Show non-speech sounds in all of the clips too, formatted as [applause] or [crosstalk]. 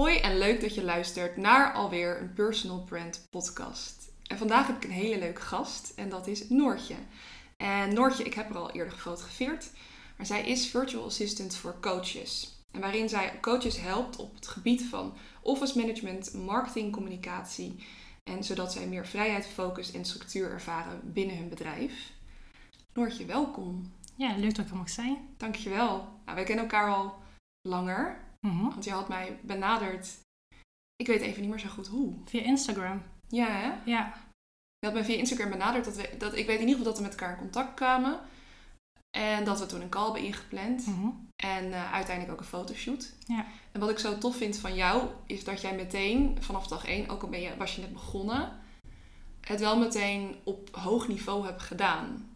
Hoi en leuk dat je luistert naar alweer een Personal Brand podcast. En vandaag heb ik een hele leuke gast en dat is Noortje. En Noortje, ik heb haar al eerder gefotografeerd, maar zij is virtual assistant voor coaches. En waarin zij coaches helpt op het gebied van office management, marketing, communicatie en zodat zij meer vrijheid, focus en structuur ervaren binnen hun bedrijf. Noortje, welkom. Ja, leuk dat ik er mag zijn. Dankjewel. Nou, wij kennen elkaar al langer, Mhm. want je had mij benaderd. Ik weet even niet meer zo goed hoe. Via Instagram. Ja, hè? Ja. Je had mij via Instagram benaderd. Dat we, dat, ik weet in ieder geval dat we met elkaar in contact kwamen. En dat we toen een call hebben ingepland. Mhm. En eh, uiteindelijk ook een fotoshoot. Ja. En wat ik zo tof vind van jou, is dat jij meteen vanaf dag één, ook al ben je, was je net begonnen, het wel meteen op hoog niveau hebt gedaan.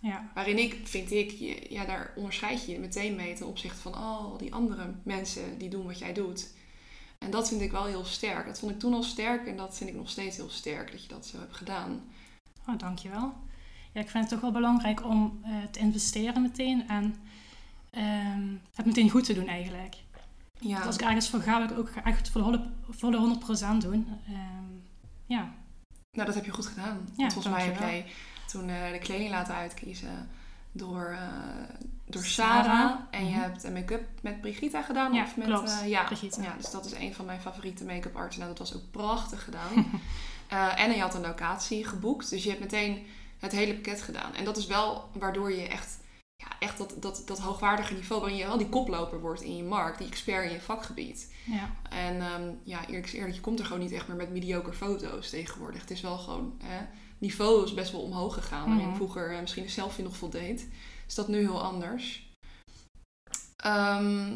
Ja. Waarin ik, vind ik, je, ja, daar onderscheid je je meteen mee ten opzichte van al die andere mensen die doen wat jij doet. En dat vind ik wel heel sterk. Dat vond ik toen al sterk en dat vind ik nog steeds heel sterk dat je dat zo hebt gedaan. Oh, dankjewel. Ja, ik vind het toch wel belangrijk om eh, te investeren meteen en ehm, het meteen goed te doen eigenlijk. Ja, als ik ergens voor ga, wil ik ook echt voor de, holle- voor de 100% doen. Ehm, ja. nou dat heb je goed gedaan. Ja, volgens mij heb jij toen eh, de kleding laten uitkiezen door, eh, door Sarah. Sarah. En je Mhm. hebt een make-up met Brigitte gedaan. Ja, of met, klopt. eh, ja, Brigitte. ja, dus dat is een van mijn favoriete make-up artsen. Nou, dat was ook prachtig gedaan. [laughs] Eh, en je had een locatie geboekt. Dus je hebt meteen het hele pakket gedaan. En dat is wel waardoor je echt, ja, echt dat, dat, dat hoogwaardige niveau... waarin je wel die koploper wordt in je markt. Die expert in je vakgebied. ja. En ehm, ja, eerlijk is eerlijk, je komt er gewoon niet echt meer met mediocre foto's tegenwoordig. Het is wel gewoon... Hè, niveau is best wel omhoog gegaan. Waarin Mhm. vroeger eh, misschien een selfie nog voldeed. Is dat nu heel anders. Ehm,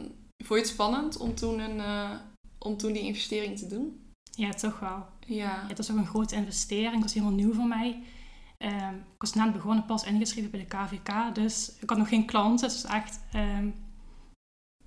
vond je het spannend om toen, een, eh, om toen die investering te doen? ja, toch wel. Ja. Het was ook een grote investering. Het was helemaal nieuw voor mij. Ehm, ik was net begonnen, pas ingeschreven bij de KVK. Dus ik had nog geen klanten. Dus echt... ehm,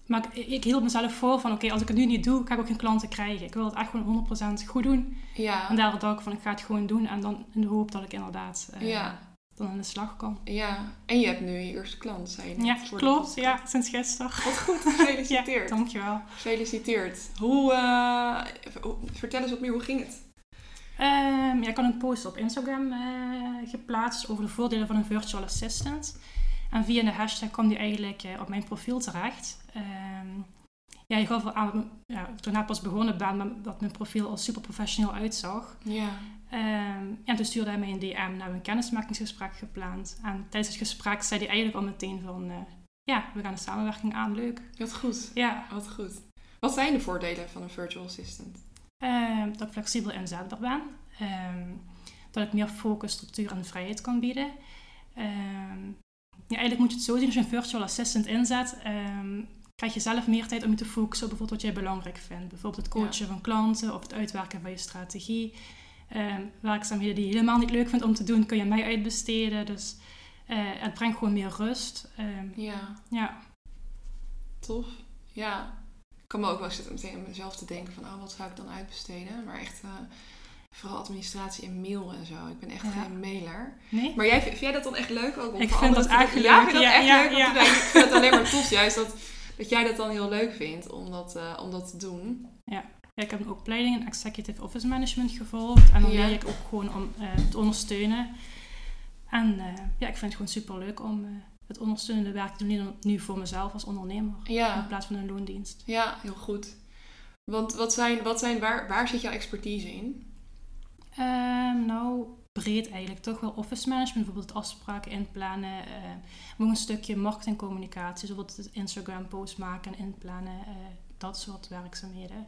maar ik, ik hield mezelf voor van... Oké, als ik het nu niet doe, ga ik ook geen klanten krijgen. Ik wil het echt gewoon 100% goed doen. Ja. En daardoor dacht ik van, ik ga het gewoon doen. En dan in de hoop dat ik inderdaad eh, Ja. dan aan de slag kan. ja. En je hebt nu je eerste klant, zei je net, Ja, klopt. Ja, sinds gisteren. Wat goed, [laughs] gefeliciteerd. Ja, dankjewel. Gefeliciteerd. Hoe, eh, vertel eens wat meer, hoe ging het? Ehm, ja, ik had een post op Instagram eh, geplaatst over de voordelen van een virtual assistant. En via de hashtag kwam die eigenlijk op mijn profiel terecht. Ehm, ja, je gaf aan, ja, toen ik pas begonnen ben, dat mijn profiel al super professioneel uitzag. Ja. Ehm, en toen stuurde hij mij een DM, nou, hebben een kennismakingsgesprek gepland. En tijdens het gesprek zei hij eigenlijk al meteen van, eh, ja, we gaan de samenwerking aan, leuk. Wat goed. Ja, Wat goed. Wat zijn de voordelen van een virtual assistant? Ehm, dat ik flexibel inzetbaar ben. Dat ik meer focus, structuur en vrijheid kan bieden. Ja, eigenlijk moet je het zo zien, als je een virtual assistant inzet, krijg je zelf meer tijd om je te focussen op bijvoorbeeld wat jij belangrijk vindt. Bijvoorbeeld het coachen van klanten of het uitwerken van je strategie. Ehm, werkzaamheden die je helemaal niet leuk vindt om te doen, kun je mij uitbesteden. Dus eh, het brengt gewoon meer rust. Ehm, Ja, ja. tof. Ja. Ik kan me ook wel zitten meteen aan mezelf te denken van, oh, wat zou ik dan uitbesteden? Maar echt, eh, vooral administratie en mail en zo. Ik ben echt Ja. geen mailer. Nee? Maar jij, vind jij dat dan echt leuk ook? Om Ik vind dat echt doen? leuk. Ja, vind je dat Ja, echt ja, leuk? Ik vind het alleen maar tof juist dat, dat jij dat dan heel leuk vindt om dat, eh, om dat te doen. Ja, ik heb een opleiding in Executive Office Management gevolgd. En dan Ja. leer ik ook gewoon om eh, te ondersteunen. En eh, ja, ik vind het gewoon super leuk om het ondersteunende werk te doen nu voor mezelf als ondernemer. In plaats van een loondienst. ja heel goed. Want wat zijn, wat zijn waar, waar zit jouw expertise in? Ehm, nou, breed eigenlijk. Toch wel office management, bijvoorbeeld afspraken inplannen. eh, maar een stukje marketingcommunicatie, zoals het Instagram post maken en inplannen. eh, dat soort werkzaamheden.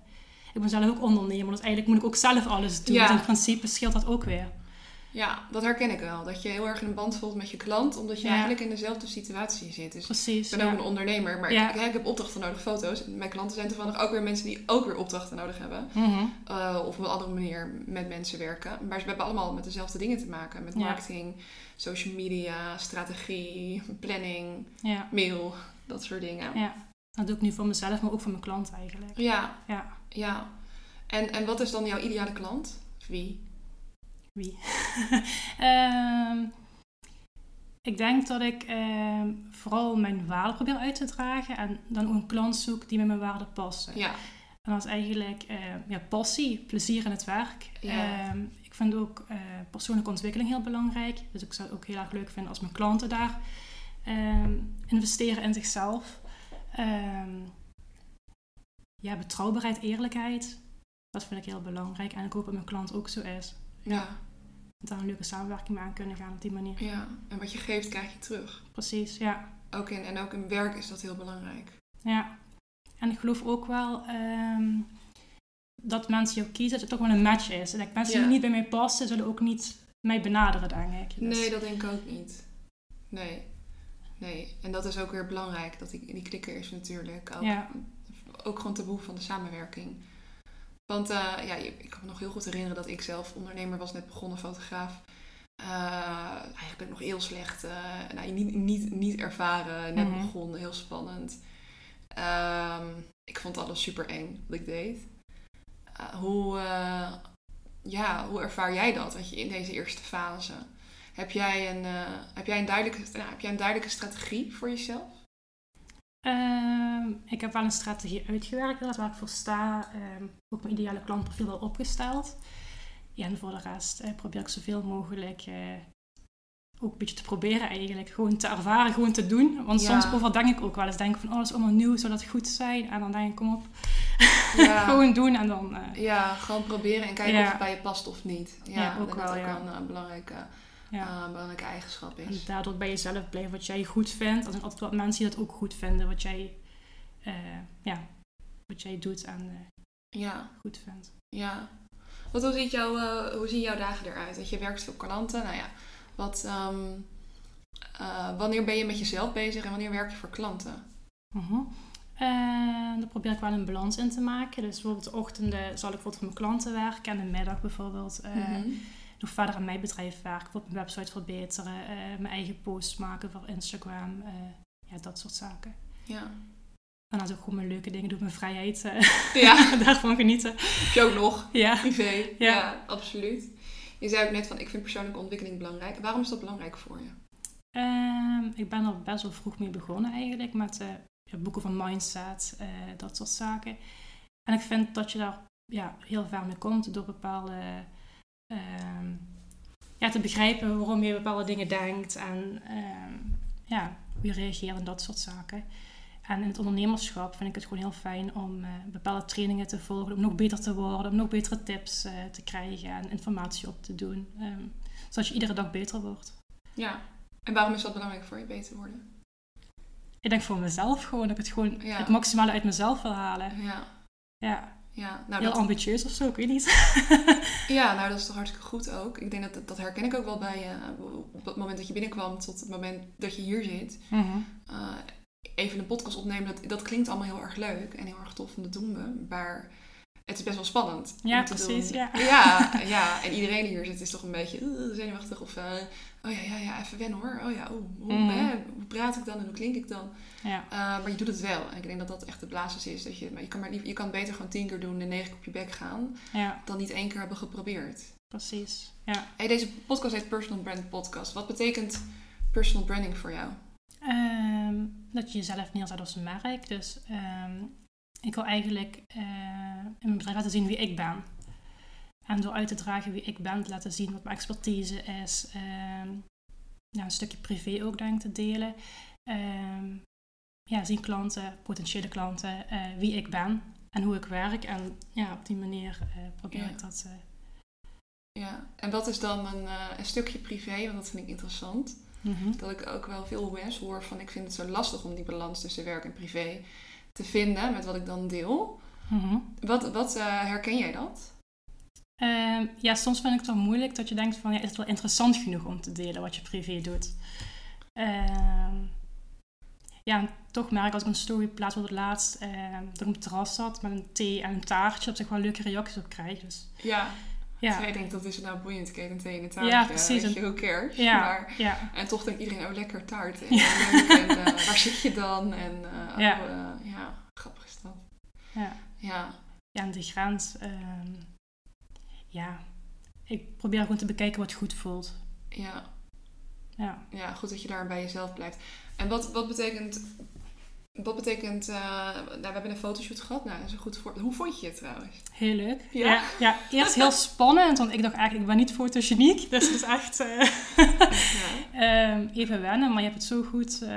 Ik ben zelf ook ondernemer, dus eigenlijk moet ik ook zelf alles doen. Ja. Dus in principe scheelt dat ook weer. Ja, dat herken ik wel. Dat je heel erg in een band voelt met je klant, omdat je Ja. eigenlijk in dezelfde situatie zit. Dus Precies. ik ben ook een ondernemer, maar Ja. ik, ik heb opdrachten nodig, foto's. Mijn klanten zijn toevallig ook weer mensen die ook weer opdrachten nodig hebben. Mhm. Eh, of op een andere manier met mensen werken. Maar we hebben allemaal met dezelfde dingen te maken. Met marketing, social media, strategie, planning, mail, dat soort dingen. ja. Dat doe ik nu voor mezelf, maar ook voor mijn klant eigenlijk. Ja, Ja, ja. En, en wat is dan jouw ideale klant? Wie? Wie? [laughs] Ehm, ik denk dat ik ehm, vooral mijn waarden probeer uit te dragen en dan ook een klant zoek die met mijn waarden past. Ja, En dat is eigenlijk eh, ja, passie, plezier in het werk. Ja. Ehm, ik vind ook eh, persoonlijke ontwikkeling heel belangrijk. Dus ik zou het ook heel erg leuk vinden als mijn klanten daar ehm, investeren in zichzelf. Ehm, ja, betrouwbaarheid, eerlijkheid. Dat vind ik heel belangrijk. En ik hoop dat mijn klant ook zo is. Ja, daar een leuke samenwerking mee aan kunnen gaan op die manier. ja. En wat je geeft, krijg je terug. Precies, ja. Ook in, en ook in werk is dat heel belangrijk. Ja, en ik geloof ook wel ehm, dat mensen jou kiezen, dat het toch wel een match is. En dat mensen Ja. die niet bij mij passen, zullen ook niet mij benaderen, denk ik. Dus- Nee, dat denk ik ook niet. Nee. Nee. En dat is ook weer belangrijk, dat die, die klikker is natuurlijk. Ook, Ja. ook gewoon te behoeven van de samenwerking. Want eh, ja, ik kan me nog heel goed herinneren dat ik zelf ondernemer was, net begonnen, fotograaf. Eh, eigenlijk nog heel slecht. eh, nou, niet, niet, niet ervaren, net Mhm. begonnen, heel spannend. Ehm, ik vond alles super eng wat ik deed. Hoe, ja, hoe ervaar jij dat weet je, in deze eerste fase? Heb jij een, heb jij een, duidelijke, nou, heb jij een duidelijke strategie voor jezelf? Ik heb wel een strategie uitgewerkt, dat waar ik voor sta. Ehm, ook mijn ideale klantprofiel wel opgesteld. Ja, en voor de rest eh, probeer ik zoveel mogelijk eh, ook een beetje te proberen eigenlijk. Gewoon te ervaren, gewoon te doen. Want Ja. soms overdenk ik ook wel eens. Denk ik van, oh, dat is allemaal nieuw, zou dat goed zijn? En dan denk ik, kom op, Ja. [laughs] gewoon doen en dan... eh, Ja, gewoon proberen en kijken Ja. of het bij je past of niet. Ja, ook wel, dat ook wel een belangrijke, belangrijke eigenschap En is. daardoor bij jezelf blijven wat jij goed vindt. Er zijn altijd wat mensen die dat ook goed vinden, wat jij, eh, ja, wat jij doet en eh, Ja, goed vindt. ja. Want hoe, ziet jouw, eh, hoe zien jouw dagen eruit? Dat je werkt veel klanten. Nou ja, wat, ehm, eh, wanneer ben je met jezelf bezig en wanneer werk je voor klanten? Mhm. En daar probeer ik wel een balans in te maken. Dus bijvoorbeeld de ochtenden zal ik bijvoorbeeld voor mijn klanten werken en de middag bijvoorbeeld Mhm. nog verder aan mijn bedrijf werken. Bijvoorbeeld mijn website verbeteren, mijn eigen posts maken voor Instagram, ja, dat soort zaken. Ja. Daarnaast ook gewoon mijn leuke dingen doen, mijn vrijheid, eh, ja, [laughs] daarvan genieten. heb je ook nog. Ja. Privé. Ja. Ja. absoluut. Je zei ook net van, ik vind persoonlijke ontwikkeling belangrijk. Waarom is dat belangrijk voor je? Ehm, ik ben er best wel vroeg mee begonnen eigenlijk met eh, boeken van mindset, eh, dat soort zaken. En ik vind dat je daar ja, heel ver mee komt door bepaalde ehm, ja, te begrijpen waarom je bepaalde dingen denkt en ehm, ja, hoe je reageert en dat soort zaken. En in het ondernemerschap vind ik het gewoon heel fijn om eh, bepaalde trainingen te volgen, om nog beter te worden, om nog betere tips eh, te krijgen en informatie op te doen. ehm, zodat je iedere dag beter wordt. Ja. En waarom is dat belangrijk voor je beter worden? Ik denk voor mezelf gewoon, dat ik het gewoon Ja. het maximale uit mezelf wil halen. Ja. Ja, Ja, nou, heel dat, ambitieus of zo, ik weet niet. [laughs] ja, nou dat is toch hartstikke goed ook. Ik denk dat dat, herken ik ook wel bij je. Op het moment dat je binnenkwam tot het moment dat je hier zit. Mhm. eh, even een podcast opnemen, dat, dat klinkt allemaal heel erg leuk en heel erg tof en dat doen we. Maar het is best wel spannend. Ja, om te precies, doen. ja. ja. [laughs] ja, en iedereen die hier zit is toch een beetje uh, zenuwachtig of... eh, oh ja, ja, ja, even wennen hoor. Oh ja, oeh, hoe, Mhm. hè, hoe praat ik dan en hoe klink ik dan? Ja, Uh, maar je doet het wel. En ik denk dat dat echt de basis is. Dat je, maar je, kan maar je kan beter gewoon tien keer doen en negen keer op je bek gaan... ja, dan niet één keer hebben geprobeerd. precies. Ja. Hey, deze podcast heet Personal Brand Podcast. Wat betekent personal branding voor jou? Ehm, dat je jezelf neerzet als een merk. Dus ehm, ik wil eigenlijk eh, in mijn bedrijf laten zien wie ik ben. En door uit te dragen wie ik ben, te laten zien wat mijn expertise is. ehm, ja, een stukje privé ook denk ik te delen. Ehm, ja, zien klanten, potentiële klanten, eh, wie ik ben en hoe ik werk. En ja, op die manier eh, probeer Ja. ik dat. Ja, en wat is dan een, een stukje privé? Want dat vind ik interessant. Mhm. Dat ik ook wel veel mensen hoor van... ik vind het zo lastig om die balans tussen werk en privé te vinden... met wat ik dan deel. Mhm. Wat, wat eh, herken jij dat? Ehm, ja, soms vind ik het wel moeilijk dat je denkt van, ja, is het wel interessant genoeg om te delen wat je privé doet? Ehm, ja, en toch merk ik als ik een story plaats voor het laatst, ehm, dat ik op het terras zat met een thee en een taartje, dat ik wel leuke reacties op krijg. Dus Ja. Ja, Jij denkt, dat is nou boeiend. Kijk, een thee en een taartje. Ja, precies. Weet je, who cares? ja, Maar, ja, en toch denkt iedereen, oh, lekker taart. En, Ja. leuk, en eh, [laughs] waar zit je dan? En eh, Ja. oh, eh, ja, grappig is dat. ja. Ja, ja, en die grens, ehm, ja, ik probeer gewoon te bekijken wat goed voelt. ja. Ja. ja, goed dat je daar bij jezelf blijft. En wat, wat betekent Dat betekent, uh, nou, we hebben een fotoshoot gehad. Nou, dat is een goed voor. Hoe vond je het trouwens? Heel leuk. Ja? ja, ja, eerst heel [laughs] spannend, want ik dacht eigenlijk, ik ben niet fotogeniek. Dus het is echt uh, ja. um, [laughs] even wennen, maar je hebt het zo goed... Uh,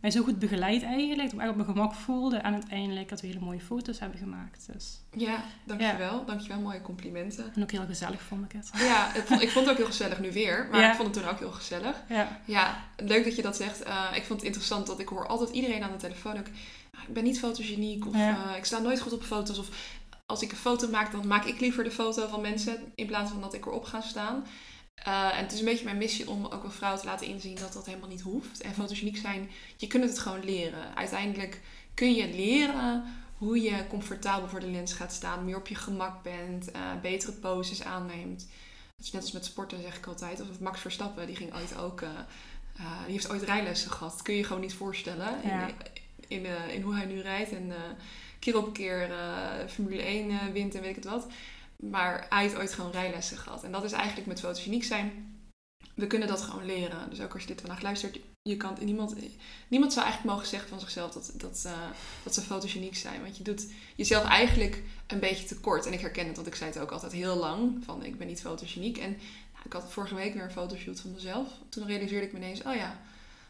mij zo goed begeleid eigenlijk. Dat ik echt op mijn gemak voelde. En uiteindelijk dat we hele mooie foto's hebben gemaakt. Dus, ja, dankjewel. Ja. Dankjewel, mooie complimenten. En ook heel gezellig vond ik het. Ja, ik vond, ik vond het ook heel gezellig nu weer. Maar ik vond het toen ook heel gezellig. Ja. ja, leuk dat je dat zegt. Uh, ik vond het interessant dat ik hoor altijd iedereen aan de telefoon ook... Ah, ik ben niet fotogeniek of uh, ik sta nooit goed op foto's. Of als ik een foto maak, dan maak ik liever de foto van mensen in plaats van dat ik erop ga staan. Uh, en het is een beetje mijn missie om ook een vrouw te laten inzien dat dat helemaal niet hoeft. En fotogeniek zijn, je kunt het gewoon leren. Uiteindelijk kun je leren hoe je comfortabel voor de lens gaat staan, meer op je gemak bent, uh, betere poses aanneemt. Dat is net als met sporten, zeg ik altijd. Of Max Verstappen, die ging ooit ook, uh, die heeft ooit rijlessen gehad. Dat kun je je gewoon niet voorstellen in, in, in, hoe hij nu rijdt. En keer op keer Formule 1 wint en weet ik het wat. Maar hij heeft ooit gewoon rijlessen gehad. En dat is eigenlijk met fotogeniek zijn. We kunnen dat gewoon leren. Dus ook als je dit vandaag luistert, je kan, niemand, niemand zou eigenlijk mogen zeggen van zichzelf dat, dat, uh, dat ze fotogeniek zijn. Want je doet jezelf eigenlijk een beetje tekort. En ik herken het, want ik zei het ook altijd heel lang. Van ik ben niet fotogeniek. En nou, ik had vorige week weer een fotoshoot van mezelf. Toen realiseerde ik me ineens, oh ja,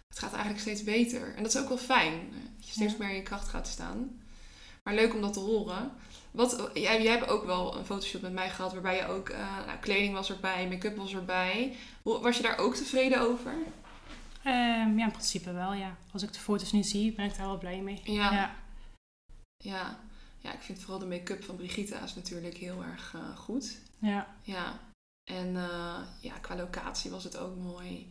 het gaat eigenlijk steeds beter. En dat is ook wel fijn. Dat je steeds meer in je kracht gaat staan. Maar leuk om dat te horen. Wat, jij, jij hebt ook wel een fotoshoot met mij gehad waarbij je ook, uh, nou, kleding was erbij, make-up was erbij. Was je daar ook tevreden over? Um, ja, in principe wel, ja. Als ik de foto's nu zie, ben ik daar wel blij mee. Ja. Ja, ja. ja ik vind vooral de make-up van Brigitte is natuurlijk heel erg uh, goed. Ja. Ja. En uh, ja, qua locatie was het ook mooi.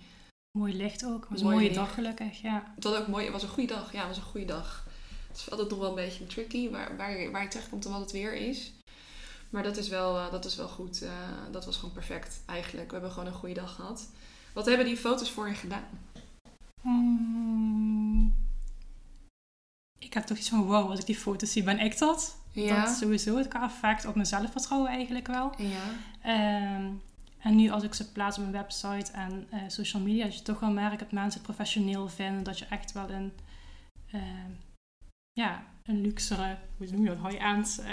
Mooi licht ook. Het was een mooie dag gelukkig, ja. Het was ook mooi. Het was een goede dag. Ja, het was een goede dag. Het is altijd nog wel een beetje tricky waar, waar, waar je terechtkomt en wat het weer is. Maar dat is wel, uh, dat is wel goed. Uh, dat was gewoon perfect eigenlijk. We hebben gewoon een goede dag gehad. Wat hebben die foto's voor je gedaan? Hmm. Ik heb toch iets van wow, als ik die foto's zie, ben ik dat? Ja. Dat sowieso het effect op mijn zelfvertrouwen eigenlijk wel. Ja. Um, en nu als ik ze plaats op mijn website en uh, social media, dat je toch wel merkt dat mensen het professioneel vinden. Dat je echt wel een ja, een luxere, hoe noem je dat, high-end uh,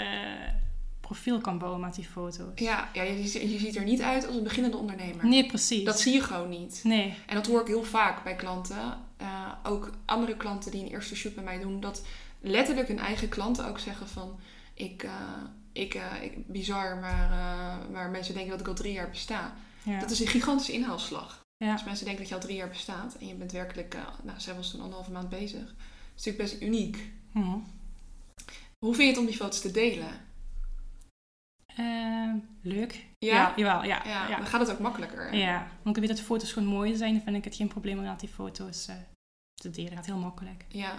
profiel kan bouwen met die foto's. Ja, ja je, je, ziet er niet uit als een beginnende ondernemer. Nee, precies. Dat zie je gewoon niet. Nee. En dat hoor ik heel vaak bij klanten. Uh, ook andere klanten die een eerste shoot bij mij doen. Dat letterlijk hun eigen klanten ook zeggen van... Ik, uh, ik, ik bizar, maar, maar mensen denken dat ik al drie jaar besta. Ja. Dat is een gigantische inhaalslag. Ja. Als mensen denken dat je al drie jaar bestaat en je bent werkelijk, nou, zij was toen anderhalve maand bezig. Dat is natuurlijk best uniek. Mhm. Hoe vind je het om die foto's te delen? Uh, leuk. Ja? ja? jawel. Ja, ja, Dan gaat het ook makkelijker. Ja, want ik weet dat de foto's gewoon mooi zijn. Dan vind ik het geen probleem om die foto's uh, te delen. Het gaat heel makkelijk. Ja,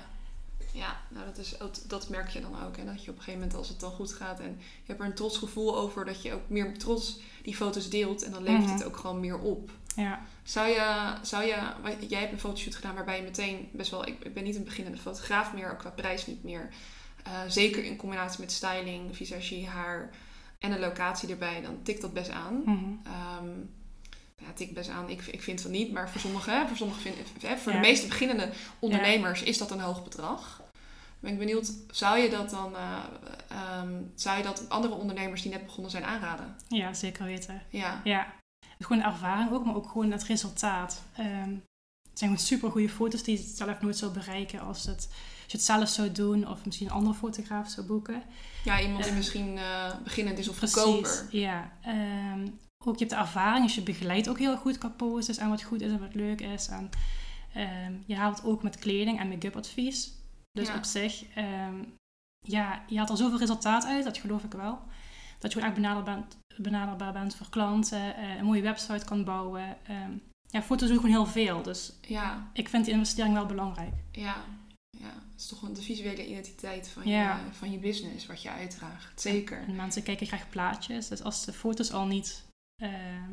ja nou dat, is, dat merk je dan ook. Hè? Dat je op een gegeven moment, als het dan goed gaat en je hebt er een trots gevoel over, dat je ook meer trots die foto's deelt. En dan levert mhm. het ook gewoon meer op. Ja. Zou je, zou je, jij hebt een fotoshoot gedaan waarbij je meteen best wel, ik, ik ben niet een beginnende fotograaf meer, ook qua prijs niet meer. Uh, zeker in combinatie met styling, visagie, haar en een locatie erbij, dan tikt dat best aan. Mm ja, tikt best aan. Ik, ik vind van niet, maar voor sommigen, voor, sommige vind, voor de meeste beginnende ondernemers is dat een hoog bedrag. Ben ik benieuwd, zou je dat dan, uh, um, zou je dat andere ondernemers die net begonnen zijn aanraden? Ja, zeker weten. Ja. ja gewoon ervaring ook, maar ook gewoon het resultaat. Um, het zijn gewoon super goede foto's die je zelf nooit zou bereiken als, het, als je het zelf zou doen of misschien een andere fotograaf zou boeken. Ja, iemand die uh, misschien uh, beginnend is of goedkoper. Ja, um, ook je hebt de ervaring, dus je begeleidt ook heel goed qua poses en wat goed is en wat leuk is. En je haalt ook met kleding en make-up advies. Dus ja. op zich, ja, je haalt er zoveel resultaat uit, dat geloof ik wel. Dat je gewoon echt benaderbaar bent, benaderbaar bent voor klanten, uh, een mooie website kan bouwen. Um, ja, foto's doen gewoon heel veel. Dus ja. ik vind die investering wel belangrijk. Ja, ja. het is toch de visuele identiteit van, je, van je business, wat je uitdraagt. Zeker. En mensen kijken graag plaatjes. Dus als de foto's al niet, uh,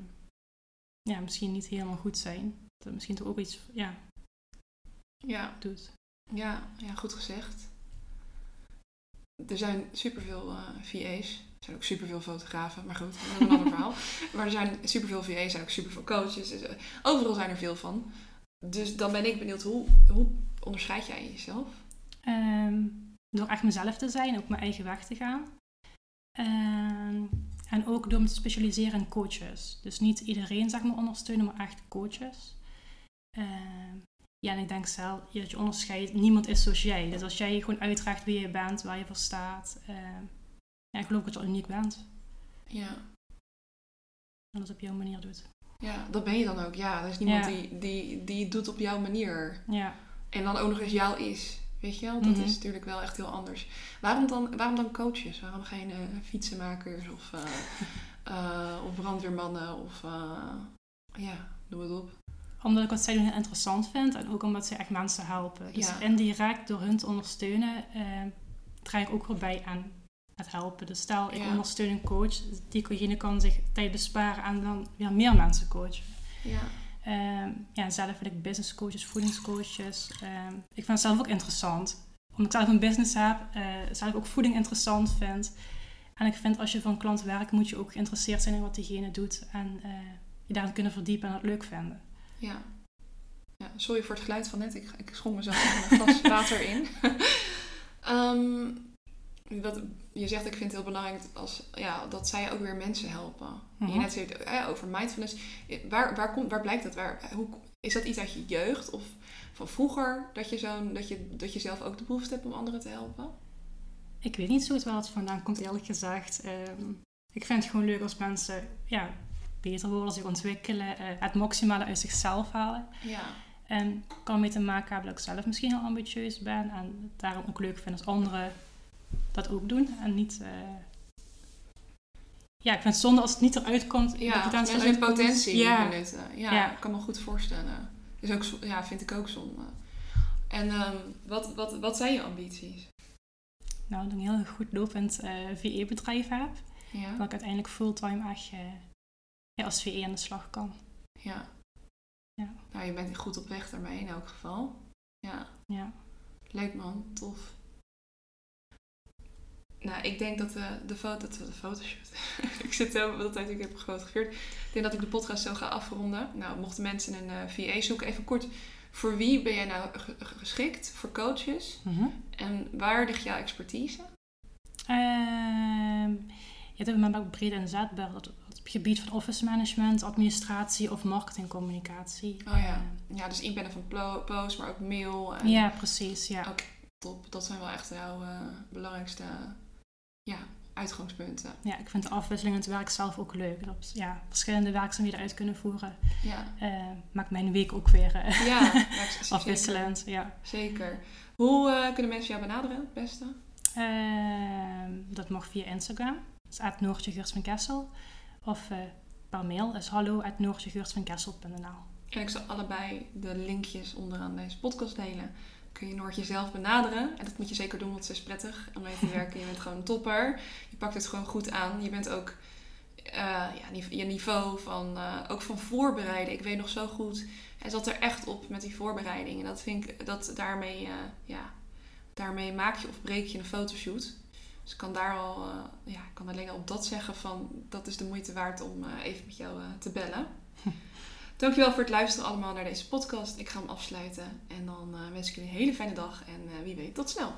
ja, misschien niet helemaal goed zijn, dat misschien toch ook iets ja, ja. doet. Ja, ja, goed gezegd. Er zijn superveel uh, VA's er zijn ook superveel fotografen, maar goed, dat is een ander [laughs] verhaal. Maar er zijn superveel VA's, er zijn ook superveel coaches. Dus, eh, overal zijn er veel van. Dus dan ben ik benieuwd, hoe, hoe onderscheid jij jezelf? Ehm, door echt mezelf te zijn, ook mijn eigen weg te gaan. Ehm, en ook door me te specialiseren in coaches. Dus niet iedereen zeg maar ondersteunen, maar echt coaches. Ehm, ja, en ik denk zelf dat je onderscheidt, niemand is zoals jij. Dus als jij gewoon uitdraagt wie je bent, waar je voor staat, ja, ik geloof dat je uniek bent. Ja. En dat op jouw manier doet. Ja, dat ben je dan ook. Ja, er is niemand die, die, die het doet op jouw manier. Ja. En dan ook nog eens jou is. Weet je wel? Dat Mhm. is natuurlijk wel echt heel anders. Waarom dan, waarom dan coaches? Waarom geen eh, fietsenmakers of, eh, [laughs] eh, of brandweermannen of... ja, doe het op. Omdat ik wat zij doen heel interessant vind en ook omdat ze echt mensen helpen. Dus Ja. indirect door hun te ondersteunen, draag ik ook weer bij aan helpen. Dus stel, ik Ja. ondersteun een coach, diegene kan zich tijd besparen en dan weer meer mensen coachen. Ja. Ehm, ja, zelf vind ik business coaches, voedingscoaches. Ehm, ik vind het zelf ook interessant. Omdat ik zelf een business heb, eh, zelf ook voeding interessant vind. En ik vind als je voor een klant werkt, moet je ook geïnteresseerd zijn in wat diegene doet. En eh, je daarin kunnen verdiepen en het leuk vinden. Ja. ja. Sorry voor het geluid van net. Ik, ik schonk mezelf een glas water in. [laughs] Ehm, wat, je zegt, ik vind het heel belangrijk als, ja, dat zij ook weer mensen helpen. Mhm. Je net zei eh, over mindfulness. Waar, waar, komt, waar blijkt dat? Waar, hoe, is dat iets uit je jeugd of van vroeger? Dat je, zo'n, dat, je, dat je zelf ook de behoefte hebt om anderen te helpen? Ik weet niet zo goed waar het vandaan komt, eerlijk gezegd. Ehm, ik vind het gewoon leuk als mensen ja, beter worden, zich ontwikkelen, eh, het maximale uit zichzelf halen. Ja. En kan mee te maken hebben dat ik zelf misschien heel ambitieus ben en daarom ook leuk vind als anderen dat ook doen. En niet. eh, Ja, ik vind het zonde als het niet eruit komt. Ja, potentie mensen komt. potentie Ja, benutten. Ja, Ja. ik kan me goed voorstellen. Is ook, ja, vind ik ook zonde. En ehm, wat, wat, wat zijn je ambities? nou, dat ik een heel goed lopend eh VE-bedrijf heb. Ja, Dat ik uiteindelijk fulltime echt eh, ja, als VE aan de slag kan. ja. Ja. Nou, je bent goed op weg daarmee in elk geval. Ja, Ja. leuk man, tof. Nou, ik denk dat de, de foto, dat de fotoshoot. [laughs] ik zit de hele tijd, ik heb gefotografeerd. Ik denk dat ik de podcast zo ga afronden. Nou, mochten mensen een eh VA zoeken, even kort. Voor wie ben jij nou ge- ge- geschikt? Voor coaches? Mhm. En waar ligt jouw expertise? Ehm, ja, dat ben ook breed inzetbaar. Dat, op het gebied van office management, administratie of marketingcommunicatie. Oh ja. Ja, dus inplannen van plo- posts, maar ook mail. En Ja, precies. Ja. Top. Dat zijn wel echt jouw eh, belangrijkste ja, uitgangspunten. ja, ik vind de afwisseling in het werk zelf ook leuk. Dat ja, verschillende werkzaamheden uit kunnen voeren. Ja, eh, maakt mijn week ook weer eh, ja, [laughs] ik- zeker. afwisselend. Ja. Zeker. Hoe eh, kunnen mensen jou benaderen het beste? Ehm, dat mag via Instagram. Dat is Noortje Geurts van Kessel. Of per mail is hallo En ik zal allebei de linkjes onderaan deze podcast delen. Kun je Noortje zelf benaderen. En dat moet je zeker doen, want ze is prettig om mee te [laughs] werken. Je bent gewoon een topper. Je pakt het gewoon goed aan. Je bent ook eh, ja, je niveau van, eh, ook van voorbereiden. Ik weet nog zo goed. Hij zat er echt op met die voorbereiding. En dat vind ik, dat daarmee, eh, ja, daarmee maak je of breek je een fotoshoot. Dus ik kan daar al, ja, ik kan alleen al op dat zeggen van dat is de moeite waard om even met jou te bellen. [laughs] Dankjewel voor het luisteren allemaal naar deze podcast. Ik ga hem afsluiten en dan eh, wens ik jullie een hele fijne dag en eh, wie weet tot snel.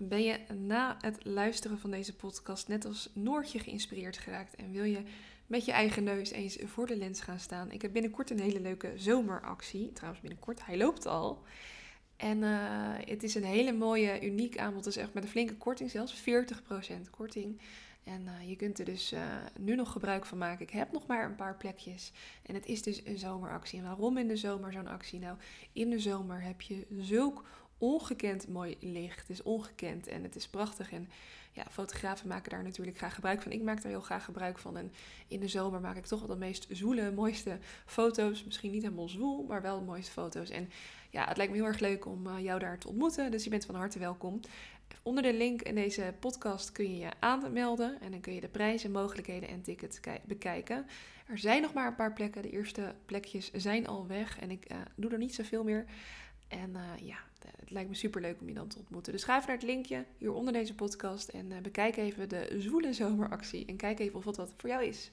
Ben je na het luisteren van deze podcast net als Noortje geïnspireerd geraakt en wil je met je eigen neus eens voor de lens gaan staan? Ik heb binnenkort een hele leuke zomeractie. Trouwens, binnenkort, hij loopt al. En eh, het is een hele mooie, uniek aanbod. Is echt met een flinke korting zelfs, 40% korting. En eh, je kunt er dus eh, nu nog gebruik van maken. Ik heb nog maar een paar plekjes. En het is dus een zomeractie. En waarom in de zomer zo'n actie? Nou, in de zomer heb je zulk ongekend mooi licht. Het is ongekend en het is prachtig. En ja, fotografen maken daar natuurlijk graag gebruik van. Ik maak daar heel graag gebruik van. En in de zomer maak ik toch wel de meest zoele, mooiste foto's. Misschien niet helemaal zwoel, maar wel de mooiste foto's. En ja, het lijkt me heel erg leuk om eh, jou daar te ontmoeten. Dus je bent van harte welkom. Onder de link in deze podcast kun je je aanmelden. En dan kun je de prijzen, mogelijkheden en tickets ki- bekijken. Er zijn nog maar een paar plekken. De eerste plekjes zijn al weg. En ik eh, doe er niet zoveel meer. En eh, ja, het lijkt me super leuk om je dan te ontmoeten. Dus ga even naar het linkje hieronder deze podcast. En eh, bekijk even de zwoele zomeractie. En kijk even of het wat voor jou is.